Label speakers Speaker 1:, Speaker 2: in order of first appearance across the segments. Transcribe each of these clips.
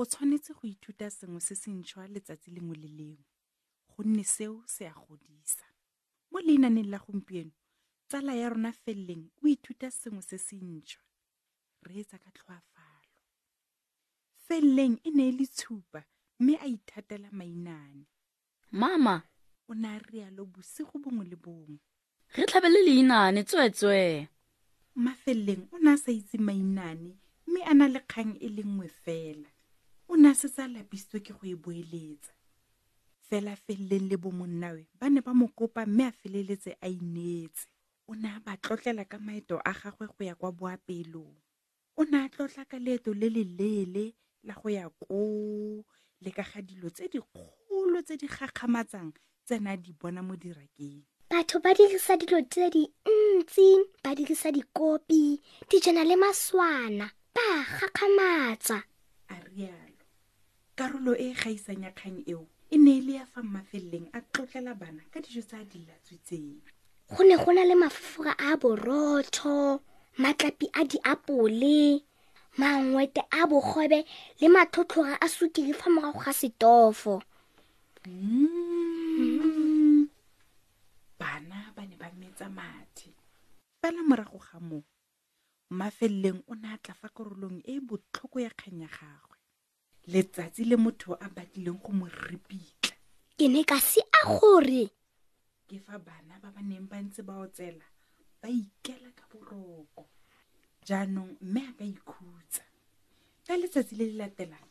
Speaker 1: o tshwanetse go ithuta sengwe se se ntšhwa letsatsi lengwe le lengwe gonne seo se a godisa mo leinaneng la gompieno tsala ya rona feleleng o ithuta sengwe se se ntšhwa reetsa ka tlhoafalo. Felleng e ne e le tshupa mme a ithatela mainane.
Speaker 2: Mama!
Speaker 1: O ne a rialo bosigo bongwe le bongwe.
Speaker 2: Re tlhabele leinane, tsweetswee!
Speaker 1: Mafelleng o ne a sa itse mainane mme a na le kgang e le nngwe fela. O ne a setse a lapisitswe ke go e boeletsa. Fela Felleng le bomonnawe ba ne ba mo kopa mme a feleletse a ineetse. O ne a ba tlotlela ka maeto a gagwe go ya kwa boapeelong. O ne a tlotla ka leeto le le leele la go ya koo le ka ga dilo tse dikgolo tse di gakgamatsang tse ne a di bona mo dirakeng.
Speaker 3: Batho ba dirisa dilo tse dintsi, ba dirisa dikopi, dijana le maswana, ba gakgamatsa.
Speaker 1: A rialo. Karolo e e gaisang ya kgang eo e ne e le ya fa mmafeleleng a tlotlela bana ka dijo tsa a di latswitseng
Speaker 3: go ne go na le mafofora a borotho matlapi a diapole mangwete a bogobe le matlhotlhora a sukiri fa morago ga setofo
Speaker 1: mm. bana ba ne ba metsa mathe fela morago ga moo mmafeleleng o ne a tla fa karolong e e botlhoko ya kgang ya gagwe letsatsi le motho a batlileng go mo repitla
Speaker 3: ke ne ka se a gore
Speaker 1: ke fa bana ba ba neng ba ntse ba otsela ba ikela ka boroko jaanong mme a ka ikhutsa ka letsatsi le le latelang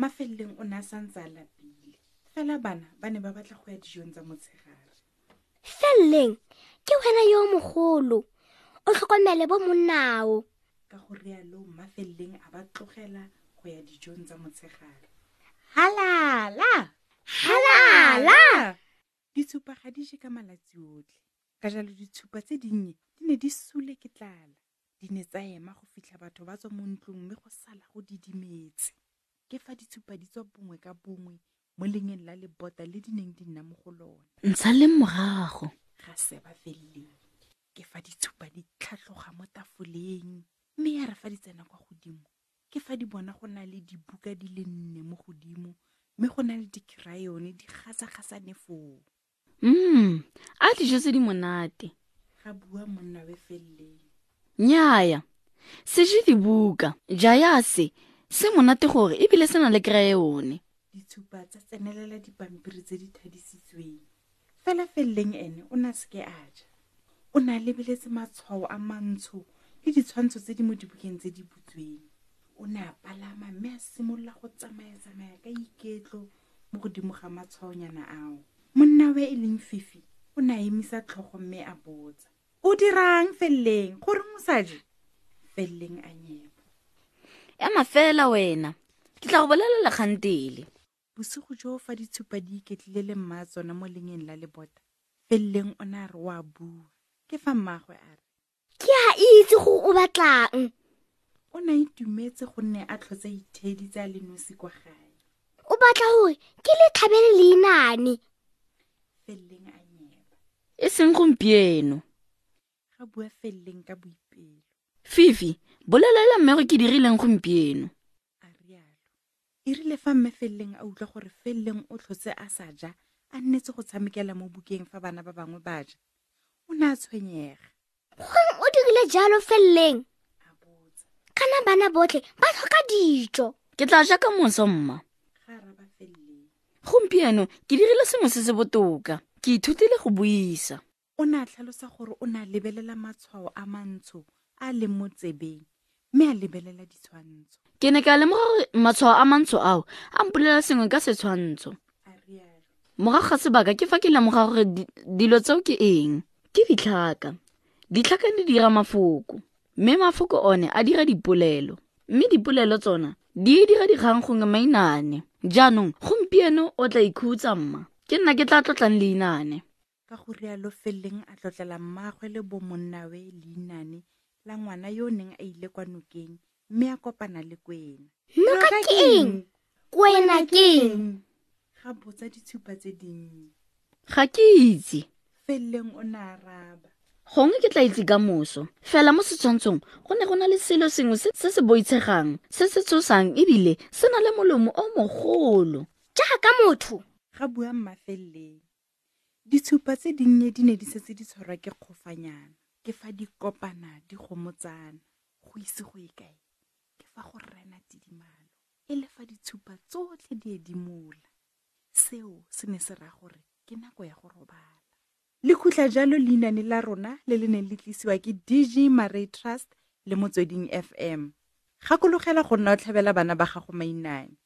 Speaker 1: mafeleleng o ne a santse a lapile fela bana ba ne ba batla go ya dijong tsa motshegare
Speaker 3: feleleng ke wena yo mogolo o tlhokomele bo monnao
Speaker 1: ka go rialo mma feleleng a ba tlogela go ya dijong tsa motshegare
Speaker 3: halala
Speaker 1: halala ditshupa ga di je ka malatsi otlhe ka jalo ditshupa tse dinnye di ne di sule ke tlala di ne tsa ema go fitlha batho ba tswa mo ntlong mme go sala go didimetse ke fa ditshupa di tswa bongwe ka bongwe mo lengeng la lebota le di neng di nna mo go lone
Speaker 2: ntsha le morago
Speaker 1: ga seba feleleng ke fa ditshupa di tlhatlhoga mo tafoleng mme ya re fa di tsena kwa godimo ke fa di bona go na le dibuka di le nne mo godimo mme go na le dikirayone di gasa-gasane foo
Speaker 2: mm a dijo tse di monate
Speaker 1: ga bua monna we feleleng
Speaker 2: nnyaya se je dibuka jaya se se monate gore ebile se na le kry-e one
Speaker 1: ditshupa tsa tsenelela dipampiri tse di thadisitsweng fela feleleng ene o ne a seke a ja o ne a lebeletse matshwao a mantsho le ditshwantsho tse di mo dibukeng tse di butsweng o ne a palama mme a simolola go tsamaya-tsamaya ka iketlo mo godimo ga matshwaonyana ao monna we e leng fifi o ne a emisa tlhogo mme a botsa o dirang feleleng gore mosadi feleleng a nyebo
Speaker 2: ema fela wena ke tla go bolelela kgantele
Speaker 1: bosigo jo fa ditshupa di iketlile le mma tsona mo lengeng la lebota feleleng o ne a re o a bua ke fa mmaagwe a re
Speaker 3: ke a itse go o batlang
Speaker 1: o ne a itumetse gonne a tlhotse ithedi tse a le nosi kwa gae
Speaker 3: o batla gore ke le tlhabele leinane
Speaker 1: feleleng a nyeba
Speaker 2: e seng gompieno
Speaker 1: ga bua feleleng ka boipelo
Speaker 2: fifi bolelela mme go ke dirileng gompieno
Speaker 1: a rialo e rile fa mme feleleng a utlwa gore feleleng o tlhotse a sa ja a nnetse go tshamekela mo bukeng fa bana ba bangwe ba ja o ne a tshwenyega
Speaker 3: gong o dirile jalo feleleng kana bana botlhe ba tlhoka dijo
Speaker 2: ke tla ja ka moso mma gompieno ke dirile sengwe se se botoka ke ithutile go buisa
Speaker 1: O ne a tlhalosa gore o ne a lebelela matshwao a mantsho a leng mo tsebeng mme a lebelela ditshwantsho.
Speaker 2: Ke ne ka lemoga gore matshwao a mantsho ao a mpolela sengwe ka setshwantsho. Morago ga sebaka ke fa ke lemoga gore dilo tseo ke eng. Ke ditlhaka. Ditlhaka di dira mafoko, mme mafoko one a dira dipolelo, mme dipolelo tsona di dira dikgang gongwe mainane. Jaanong gompieno o tla ikhutsa mma. Ke nna ke tla tlotlang leinane.
Speaker 1: Ka go rialo Felleng a tlotlela mmaagwe le bomonnawe leinane la ngwana yo o neng a ile kwa nokeng mme a kopana le Kwena.
Speaker 3: Noka ke eng? Kwena ke eng?
Speaker 1: Ga botsa ditshupa tse dinnye.
Speaker 2: Ga ke itse.
Speaker 1: Felleng o ne a araba.
Speaker 2: Gongwe ke tla itse ka moso. Fela mo setshwantshong go ne go na le selo sengwe se se se boitshegang, se se tshosang ebile se na le molomo o mogolo.
Speaker 3: Jaaka motho.
Speaker 1: Ga bua Mma Felleng. Ditshupa tse dinnye di ne di setse di tshwarwa ke kgofanyana. Ke fa di kopana di gomotsana, go ise go ye kae, ke fa go rena tidimalo, e le fa ditshupa tsotlhe di edimola. Seo se ne se raya gore ke nako ya go robala. Le khutla jalo leinane la rona le le neng le tlisiwa ke DG Marey Trust le Motsweding FM. Gakologelwa go nna o tlhabela bana ba gago mainane.